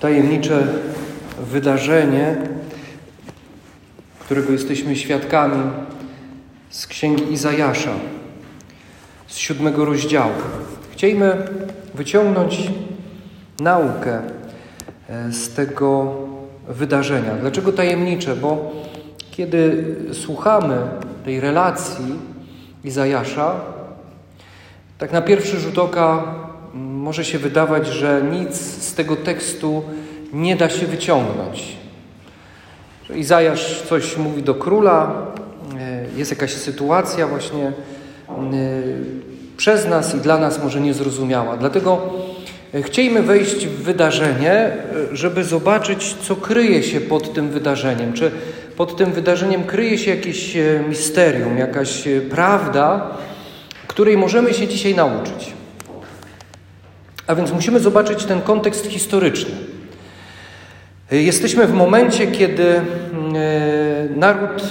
tajemnicze wydarzenie, którego jesteśmy świadkami z księgi Izajasza, z siódmego rozdziału. Chcielibyśmy wyciągnąć naukę e, z tego wydarzenia. Dlaczego tajemnicze? Bo kiedy słuchamy tej relacji Izajasza, tak na pierwszy rzut oka może się wydawać, że nic z tego tekstu nie da się wyciągnąć. Izajasz coś mówi do króla, e, jest jakaś sytuacja właśnie e, przez nas i dla nas może niezrozumiała. Dlatego e, chcielibyśmy wejść w wydarzenie, żeby zobaczyć, co kryje się pod tym wydarzeniem. Czy pod tym wydarzeniem kryje się jakieś misterium, jakaś prawda, której możemy się dzisiaj nauczyć. A więc musimy zobaczyć ten kontekst historyczny. Jesteśmy w momencie, kiedy e, naród e,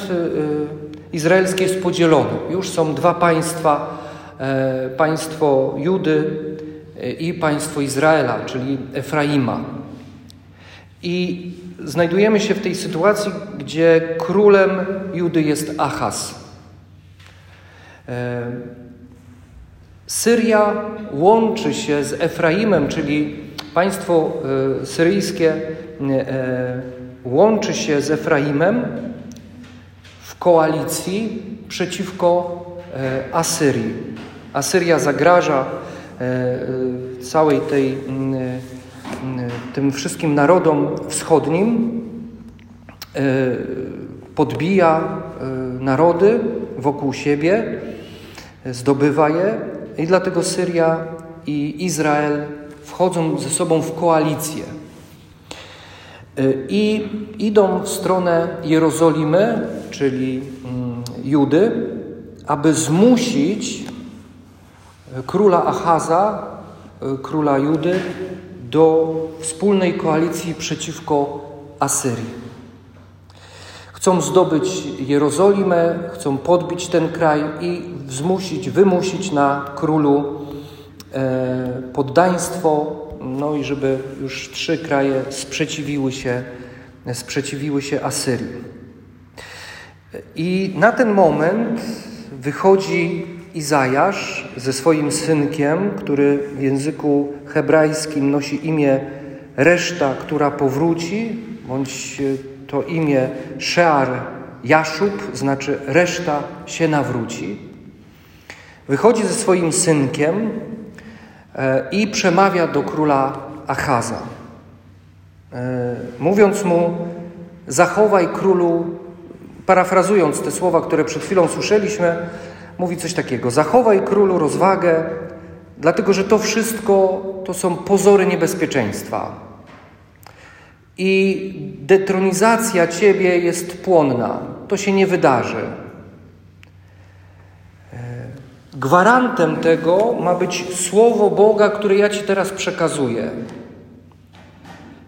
izraelski jest podzielony. Już są dwa państwa: e, państwo Judy i państwo Izraela, czyli Efraima. I znajdujemy się w tej sytuacji, gdzie królem Judy jest Achaz. Syria łączy się z Efraimem, czyli państwo e, syryjskie e, łączy się z Efraimem w koalicji przeciwko Asyrii. Asyria zagraża całej tej, tym wszystkim narodom wschodnim, podbija narody wokół siebie, zdobywa je i dlatego Syria i Izrael wchodzą ze sobą w koalicję. Y, I idą w stronę Jerozolimy, czyli mm, Judy, aby zmusić króla Achaza, y, króla Judy, do wspólnej koalicji przeciwko Asyrii. Chcą zdobyć Jerozolimę, chcą podbić ten kraj i zmusić, wymusić na królu e, poddaństwo, no i żeby już trzy kraje sprzeciwiły się, sprzeciwiły się Asyrii. I na ten moment wychodzi Izajasz ze swoim synkiem, który w języku hebrajskim nosi imię reszta, która powróci, bądź to imię Shear Jaszub, znaczy reszta się nawróci. Wychodzi ze swoim synkiem e, i przemawia do króla Achaza, e, mówiąc mu: Zachowaj królu, parafrazując te słowa, które przed chwilą słyszeliśmy, mówi coś takiego: Zachowaj królu rozwagę, dlatego że to wszystko to są pozory niebezpieczeństwa i detronizacja Ciebie jest płonna. To się nie wydarzy. Gwarantem tego ma być słowo Boga, które ja Ci teraz przekazuję.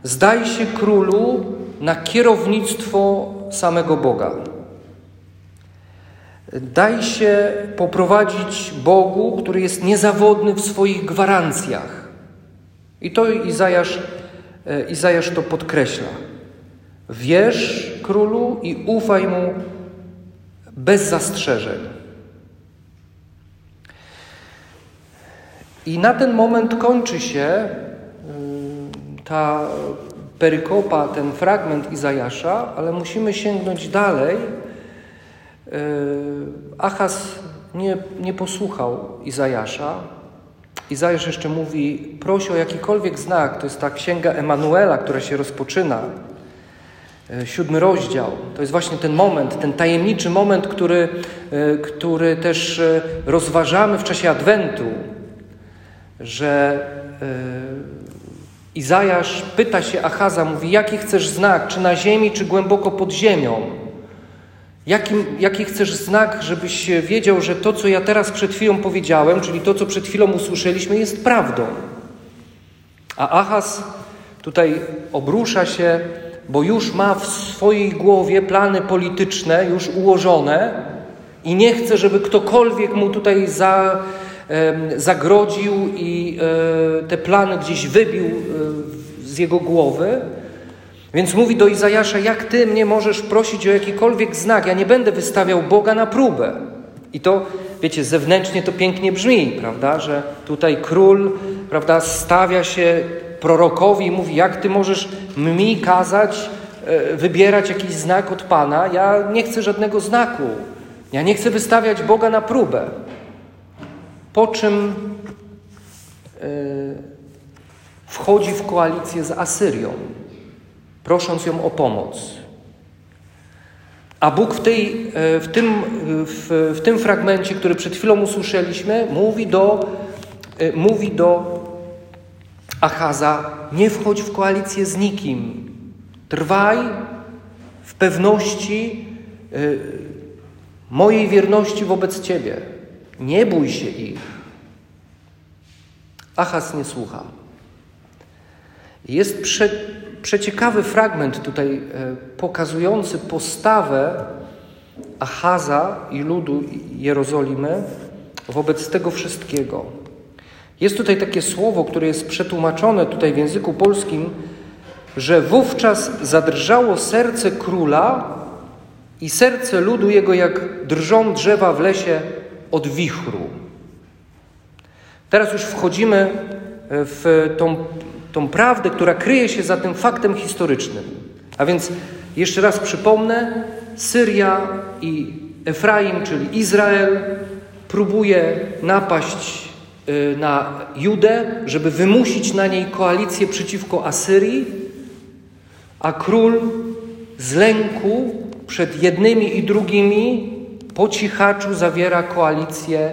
Zdaj się królu na kierownictwo samego Boga. Daj się poprowadzić Bogu, który jest niezawodny w swoich gwarancjach. I to Izajasz E, Izajasz to podkreśla. Wierz królu i ufaj mu bez zastrzeżeń. I na ten moment kończy się y, ta perykopa, ten fragment Izajasza, ale musimy sięgnąć dalej. Y, Achaz nie, nie posłuchał Izajasza, Izajasz jeszcze mówi, prosi o jakikolwiek znak. To jest ta księga Emanuela, która się rozpoczyna. E, siódmy rozdział. To jest właśnie ten moment, ten tajemniczy moment, który, który też rozważamy w czasie Adwentu, że Izajasz pyta się Achaza, mówi, jaki chcesz znak, czy na ziemi, czy głęboko pod ziemią? Jaki, jaki chcesz znak, żebyś wiedział, że to, co ja teraz przed chwilą powiedziałem, czyli to, co przed chwilą usłyszeliśmy, jest prawdą? A Achaz tutaj obrusza się, bo już ma w swojej głowie plany polityczne już ułożone i nie chce, żeby ktokolwiek mu tutaj za, e, zagrodził i e, te plany gdzieś wybił e, z jego głowy. Więc mówi do Izajasza: Jak ty mnie możesz prosić o jakikolwiek znak? Ja nie będę wystawiał Boga na próbę. I to, wiecie, zewnętrznie to pięknie brzmi, prawda? Że tutaj król, prawda, stawia się prorokowi i mówi: Jak ty możesz mi kazać e, wybierać jakiś znak od Pana? Ja nie chcę żadnego znaku. Ja nie chcę wystawiać Boga na próbę. Po czym yy, wchodzi w koalicję z Asyrią, prosząc ją o pomoc. A Bóg w, tej, e, w, tym, w, w tym fragmencie, który przed chwilą usłyszeliśmy, mówi do, e, mówi do Achaza: Nie wchodź w koalicję z nikim. Trwaj w pewności mojej wierności wobec Ciebie. Nie bój się ich. Achaz nie słucha. Jest prze, przeciekawy fragment tutaj e, pokazujący postawę Achaza i ludu Jerozolimy wobec tego wszystkiego. Jest tutaj takie słowo, które jest przetłumaczone tutaj w języku polskim, że wówczas zadrżało serce króla i serce ludu jego jak drżą drzewa w lesie od wichru. Teraz już wchodzimy e, w tą, tą prawdę, która kryje się za tym faktem historycznym. A więc jeszcze raz przypomnę, Syria i Efraim, czyli Izrael, próbuje napaść e, na Judę, żeby wymusić na niej koalicję przeciwko Asyrii, a król z lęku przed jednymi i drugimi po cichaczu zawiera koalicję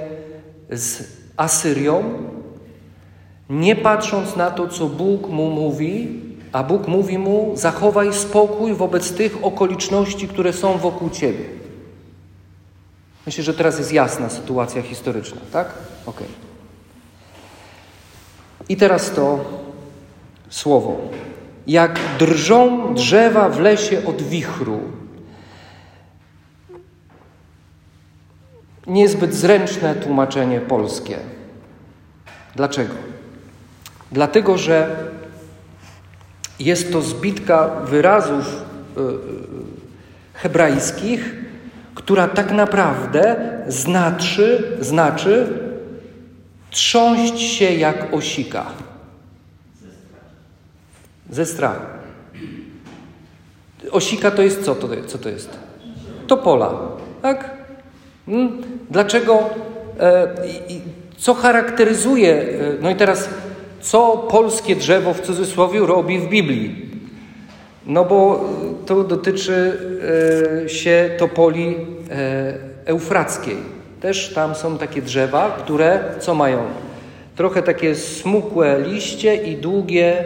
z Asyrią, nie patrząc na to, co Bóg mu mówi, a Bóg mówi mu: zachowaj spokój wobec tych okoliczności, które są wokół ciebie. Myślę, że teraz jest jasna sytuacja historyczna, tak? Ok. I teraz to słowo. Jak drżą drzewa w lesie od wichru, niezbyt zręczne tłumaczenie polskie. Dlaczego? Dlatego, że jest to zbitka wyrazów e, e, hebrajskich, która tak naprawdę znaczy, znaczy trząść się jak osika. Ze strachu. Osika to jest co to, co to jest? To pola, tak? Hmm? Dlaczego, e, co charakteryzuje, e, no i teraz, co polskie drzewo w cudzysłowie robi w Biblii? No bo to dotyczy e, się topoli eufrackiej. Też tam są takie drzewa, które co mają? Trochę takie smukłe liście i długie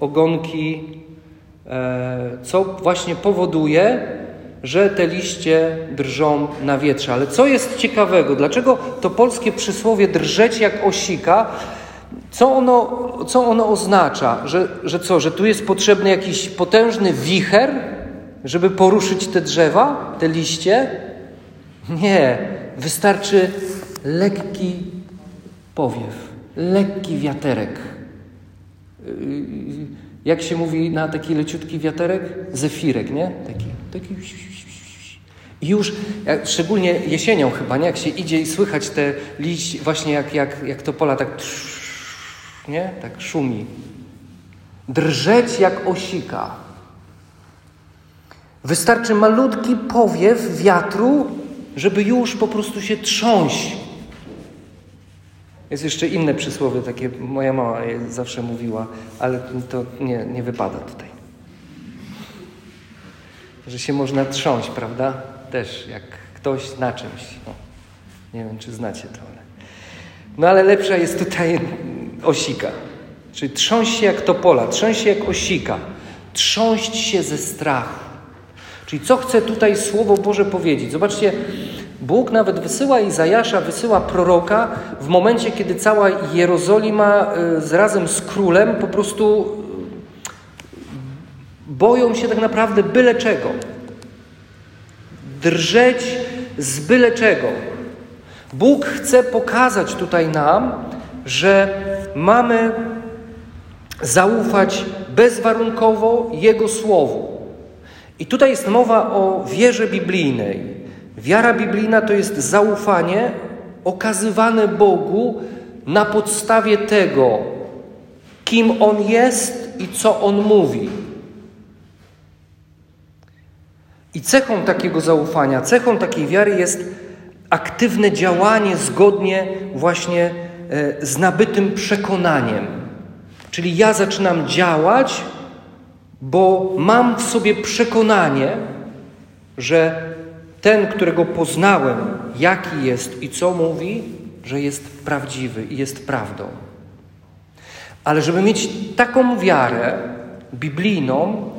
ogonki, co właśnie powoduje, że te liście drżą na wietrze. Ale co jest ciekawego? Dlaczego to polskie przysłowie drżeć jak osika? Co ono, co ono oznacza? Że, że co? Że tu jest potrzebny jakiś potężny wicher, żeby poruszyć te drzewa, te liście? Nie. Wystarczy lekki powiew, lekki wiaterek. Jak się mówi na taki leciutki wiaterek? Zefirek, nie? Taki, taki i już, szczególnie jesienią chyba, nie? jak się idzie i słychać te liście, właśnie jak, jak, jak to pola tak nie? Tak szumi. Drżeć jak osika. Wystarczy malutki powiew wiatru, żeby już po prostu się trząść. Jest jeszcze inne przysłowie, takie moja mama je zawsze mówiła, ale to nie, nie wypada tutaj. Że się można trząść, prawda? Też jak ktoś na czymś. No, nie wiem, czy znacie to. Ale... No ale lepsza jest tutaj osika. Czyli trząść się jak topola, trząść się jak osika. Trząść się ze strachu. Czyli co chce tutaj Słowo Boże powiedzieć? Zobaczcie, Bóg nawet wysyła Izajasza, wysyła proroka w momencie, kiedy cała Jerozolima y, razem z królem po prostu y, boją się tak naprawdę byle czego drżeć z byle czego. Bóg chce pokazać tutaj nam, że mamy zaufać bezwarunkowo Jego Słowu. I tutaj jest mowa o wierze biblijnej. Wiara biblijna to jest zaufanie okazywane Bogu na podstawie tego, kim On jest i co On mówi. I cechą takiego zaufania, cechą takiej wiary jest aktywne działanie zgodnie właśnie e, z nabytym przekonaniem. Czyli ja zaczynam działać, bo mam w sobie przekonanie, że ten, którego poznałem, jaki jest i co mówi, że jest prawdziwy i jest prawdą. Ale żeby mieć taką wiarę biblijną,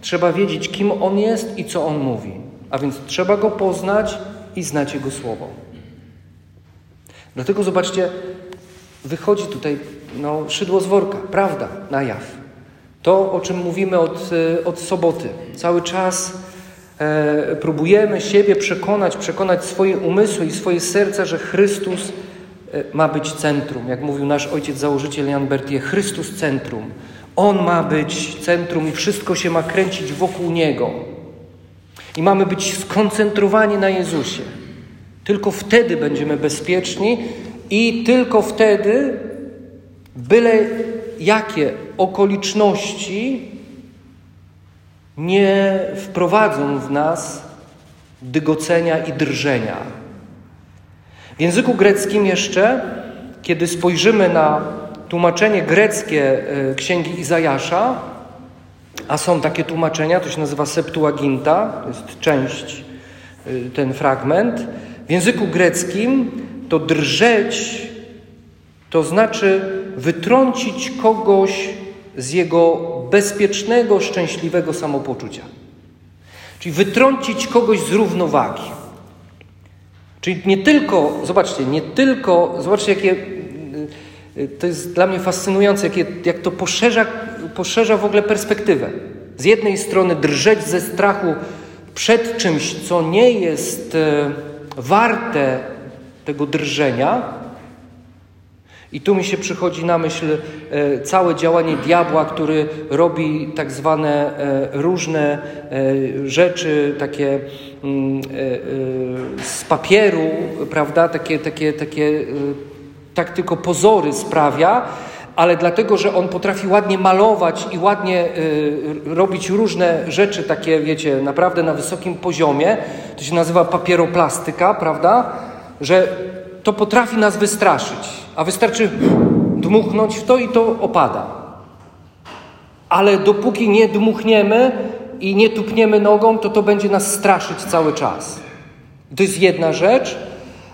trzeba wiedzieć, kim on jest i co on mówi. A więc trzeba go poznać i znać jego słowo. Dlatego zobaczcie, wychodzi tutaj no, szydło z worka, prawda, na jaw. To, o czym mówimy od, e, od soboty. Cały czas e, próbujemy siebie przekonać, przekonać swoje umysły i swoje serca, że Chrystus e, ma być centrum. Jak mówił nasz ojciec założyciel Jan Bertie, Chrystus centrum. On ma być centrum i wszystko się ma kręcić wokół Niego. I mamy być skoncentrowani na Jezusie. Tylko wtedy będziemy bezpieczni i tylko wtedy byle jakie okoliczności nie wprowadzą w nas dygocenia i drżenia. W języku greckim jeszcze, kiedy spojrzymy na tłumaczenie greckie e, księgi Izajasza, a są takie tłumaczenia, to się nazywa Septuaginta, to jest część, e, ten fragment. W języku greckim to drżeć to znaczy wytrącić kogoś z jego bezpiecznego, szczęśliwego samopoczucia. Czyli wytrącić kogoś z równowagi. Czyli nie tylko, zobaczcie, nie tylko, zobaczcie, jakie to jest dla mnie fascynujące, jakie, jak to poszerza, poszerza w ogóle perspektywę. Z jednej strony drżeć ze strachu przed czymś, co nie jest e, warte tego drżenia, i tu mi się przychodzi na myśl e, całe działanie diabła, który robi tak zwane e, różne rzeczy, takie mm, z papieru, prawda, takie, takie, takie tak tylko pozory sprawia, ale dlatego, że on potrafi ładnie malować i ładnie robić różne rzeczy, takie, wiecie, naprawdę na wysokim poziomie, to się nazywa papieroplastyka, prawda, że to potrafi nas wystraszyć a wystarczy dmuchnąć w to i to opada. Ale dopóki nie dmuchniemy i nie tupniemy nogą, to to będzie nas straszyć cały czas. To jest jedna rzecz,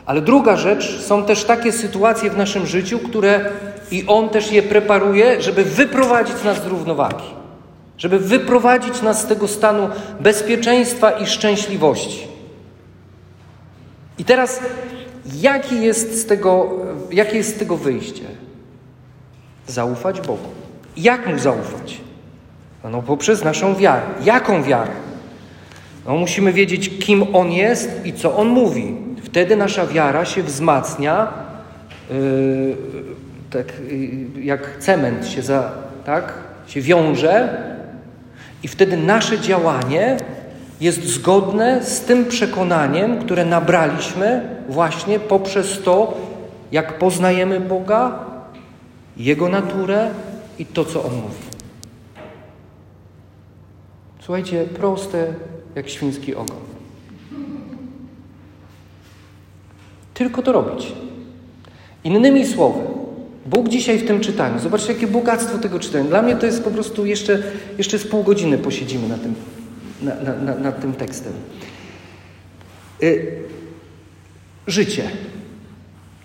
ale druga rzecz, są też takie sytuacje w naszym życiu, które i On też je preparuje, żeby wyprowadzić nas z równowagi, żeby wyprowadzić nas z tego stanu bezpieczeństwa i szczęśliwości. I teraz Jaki jest z tego, jakie jest z tego wyjście? Zaufać Bogu. Jak Mu zaufać? No poprzez naszą wiarę. Jaką wiarę? No musimy wiedzieć, kim On jest i co On mówi. Wtedy nasza wiara się wzmacnia, yy, tak yy, jak cement się, za, tak, się wiąże i wtedy nasze działanie jest zgodne z tym przekonaniem, które nabraliśmy właśnie poprzez to, jak poznajemy Boga, Jego naturę i to, co On mówi. Słuchajcie, proste jak świński ogon. Tylko to robić. Innymi słowy, Bóg dzisiaj w tym czytaniu, zobaczcie, jakie bogactwo tego czytania. Dla mnie to jest po prostu jeszcze, jeszcze z pół godziny posiedzimy na tym na, na, nad tym tekstem. Y, życie.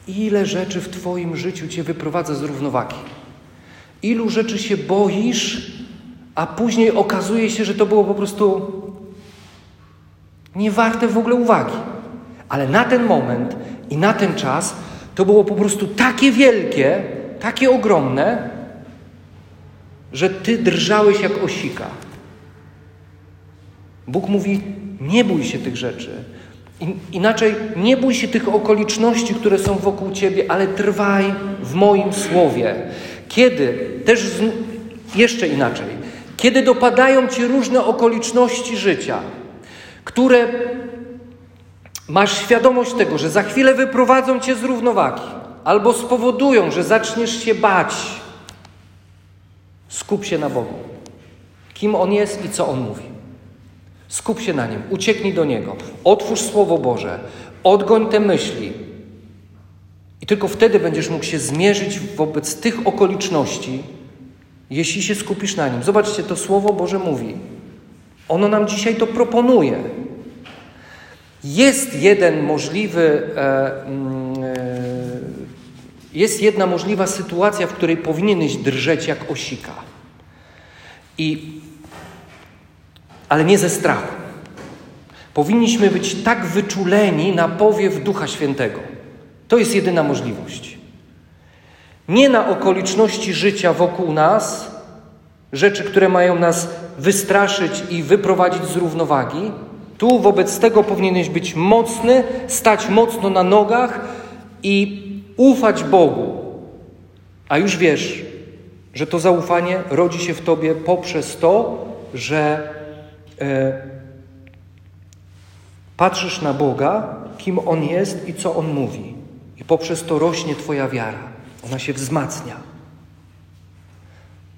Ile rzeczy w Twoim życiu Cię wyprowadza z równowagi? Ilu rzeczy się boisz, a później okazuje się, że to było po prostu niewarte w ogóle uwagi. Ale na ten moment i na ten czas to było po prostu takie wielkie, takie ogromne, że Ty drżałeś jak osika. Bóg mówi: nie bój się tych rzeczy. Inaczej, nie bój się tych okoliczności, które są wokół ciebie, ale trwaj w moim słowie. Kiedy, też z, jeszcze inaczej, Kiedy dopadają Cię różne okoliczności życia, które masz świadomość tego, że za chwilę wyprowadzą Cię z równowagi albo spowodują, że zaczniesz się bać, skup się na Bogu. Kim On jest i co On mówi. Skup się na Nim, ucieknij do Niego, otwórz Słowo Boże, odgoń te myśli. I tylko wtedy będziesz mógł się zmierzyć wobec tych okoliczności, jeśli się skupisz na Nim. Zobaczcie, to Słowo Boże mówi. Ono nam dzisiaj to proponuje. Jest jeden możliwy, e, mm, e, jest jedna możliwa sytuacja, w której powinieneś drżeć jak osika. I, ale nie ze strachu. Powinniśmy być tak wyczuleni na powiew Ducha Świętego. To jest jedyna możliwość. Nie na okoliczności życia wokół nas, rzeczy, które mają nas wystraszyć i wyprowadzić z równowagi. Tu wobec tego powinieneś być mocny, stać mocno na nogach i ufać Bogu. A już wiesz, że to zaufanie rodzi się w tobie poprzez to, że e, patrzysz na Boga, kim On jest i co On mówi. I poprzez to rośnie Twoja wiara. Ona się wzmacnia.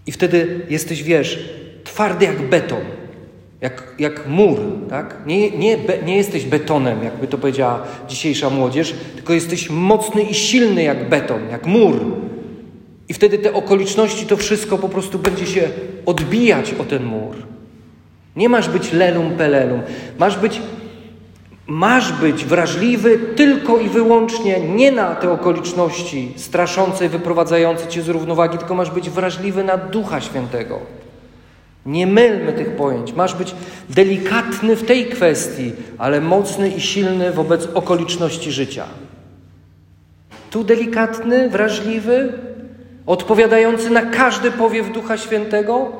I wtedy jesteś, wiesz, twardy jak beton, jak, jak mur, tak? Nie, nie, be, nie jesteś betonem, jakby to powiedziała dzisiejsza młodzież, tylko jesteś mocny i silny jak beton, jak mur. I wtedy te okoliczności, to wszystko po prostu będzie się odbijać o ten mur. Nie masz być lelum pelelum. Masz być Masz być wrażliwy tylko i wyłącznie nie na te okoliczności straszące i wyprowadzające cię z równowagi, tylko masz być wrażliwy na Ducha Świętego. Nie mylmy tych pojęć. Masz być delikatny w tej kwestii, ale mocny i silny wobec okoliczności życia. Tu delikatny, wrażliwy, odpowiadający na każdy powiew Ducha Świętego,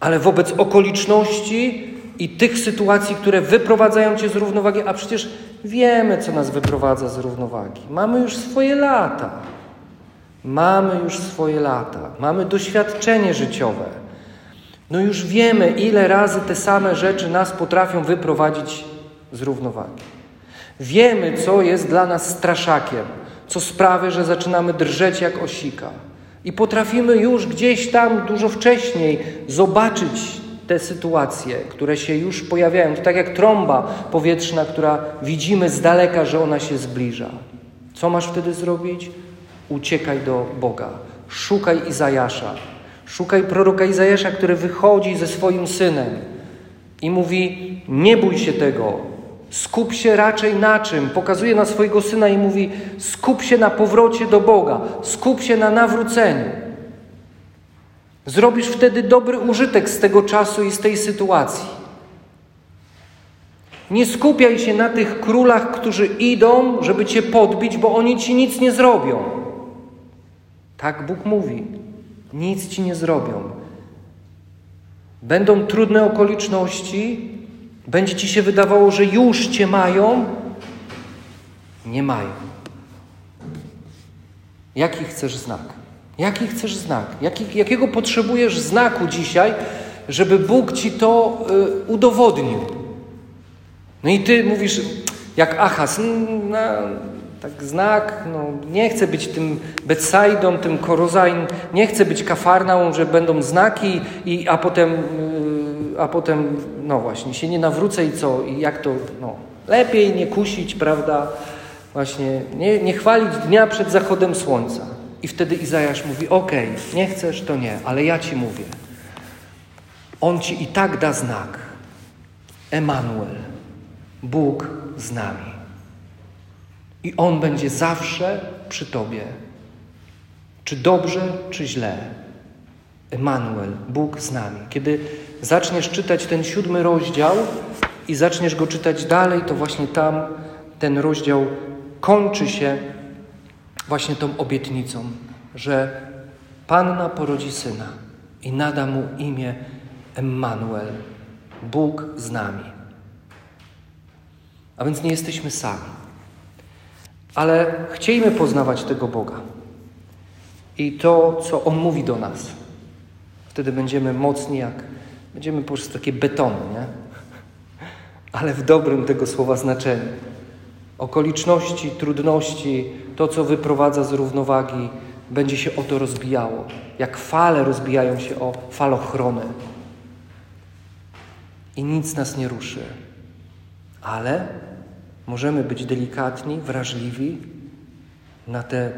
ale wobec okoliczności i tych sytuacji, które wyprowadzają cię z równowagi, a przecież wiemy, co nas wyprowadza z równowagi. Mamy już swoje lata. Mamy już swoje lata. Mamy doświadczenie życiowe. No już wiemy, ile razy te same rzeczy nas potrafią wyprowadzić z równowagi. Wiemy, co jest dla nas straszakiem, co sprawia, że zaczynamy drżeć jak osika. I potrafimy już gdzieś tam dużo wcześniej zobaczyć te sytuacje, które się już pojawiają. To tak jak trąba powietrzna, która widzimy z daleka, że ona się zbliża. Co masz wtedy zrobić? Uciekaj do Boga. Szukaj Izajasza. Szukaj proroka Izajasza, który wychodzi ze swoim synem i mówi: Nie bój się tego, skup się raczej na czym? Pokazuje na swojego syna i mówi: Skup się na powrocie do Boga, skup się na nawróceniu. Zrobisz wtedy dobry użytek z tego czasu i z tej sytuacji. Nie skupiaj się na tych królach, którzy idą, żeby cię podbić, bo oni ci nic nie zrobią. Tak Bóg mówi. Nic ci nie zrobią. Będą trudne okoliczności, będzie ci się wydawało, że już cię mają. Nie mają. Jaki chcesz znak? Jaki chcesz znak? Jaki, jakiego potrzebujesz znaku dzisiaj, żeby Bóg ci to y, udowodnił? No i ty mówisz, jak Achas, no, tak znak, no, nie chcę być tym Betsaidą, tym Korozain, nie chcę być kafarną, że będą znaki, i, a potem, y, a potem, no właśnie, się nie nawrócę i co? I jak to, no, lepiej nie kusić, prawda? Właśnie, nie, nie chwalić dnia przed zachodem słońca. I wtedy Izajasz mówi: Okej, okay, nie chcesz, to nie, ale ja ci mówię. On ci i tak da znak. Emanuel, Bóg z nami. I On będzie zawsze przy tobie. Czy dobrze, czy źle. Emanuel, Bóg z nami. Kiedy zaczniesz czytać ten siódmy rozdział i zaczniesz go czytać dalej, to właśnie tam ten rozdział kończy się właśnie tą obietnicą, że Panna porodzi syna i nada mu imię Emmanuel, Bóg z nami. A więc nie jesteśmy sami. Ale chciejmy poznawać tego Boga i to, co On mówi do nas. Wtedy będziemy mocni jak, będziemy po prostu takie betony, nie? Ale w dobrym tego słowa znaczeniu. Okoliczności, trudności, to co wyprowadza z równowagi, będzie się o to rozbijało. Jak fale rozbijają się o falochrony. I nic nas nie ruszy. Ale możemy być delikatni, wrażliwi na te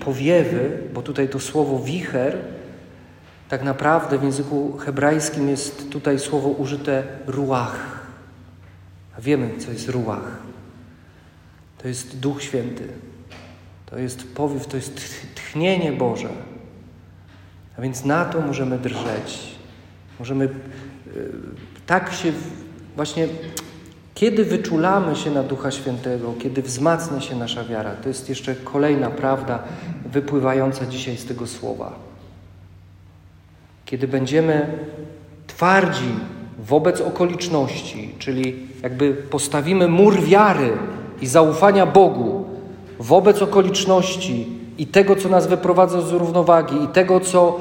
powiewy, bo tutaj to słowo wicher, tak naprawdę w języku hebrajskim jest tutaj słowo użyte ruach. A wiemy, co jest ruach. To jest Duch Święty. To jest powiew, to jest tchnienie Boże. A więc na to możemy drżeć. Możemy y, tak się właśnie kiedy wyczulamy się na Ducha Świętego, kiedy wzmacnia się nasza wiara, to jest jeszcze kolejna prawda wypływająca dzisiaj z tego słowa. Kiedy będziemy twardzi wobec okoliczności, czyli jakby postawimy mur wiary i zaufania Bogu wobec okoliczności i tego, co nas wyprowadza z równowagi, i tego, co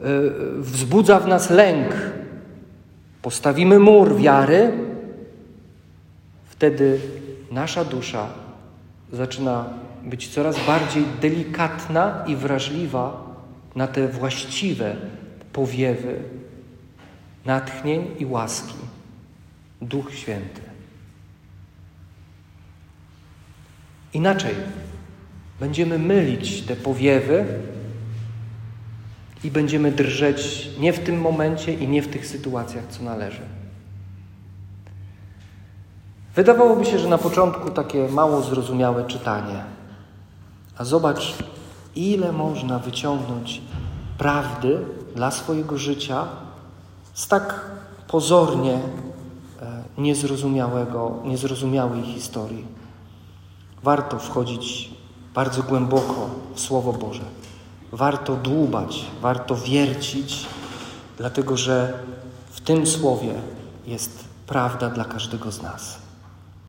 y, wzbudza w nas lęk, postawimy mur wiary, wtedy nasza dusza zaczyna być coraz bardziej delikatna i wrażliwa na te właściwe powiewy natchnień i łaski. Duch Święty. Inaczej będziemy mylić te powiewy i będziemy drżeć nie w tym momencie i nie w tych sytuacjach, co należy. Wydawałoby się, że na początku takie mało zrozumiałe czytanie. A zobacz, ile można wyciągnąć prawdy dla swojego życia z tak pozornie e, niezrozumiałego, niezrozumiałej historii. Warto wchodzić bardzo głęboko w Słowo Boże. Warto dłubać, warto wiercić, dlatego że w tym Słowie jest prawda dla każdego z nas.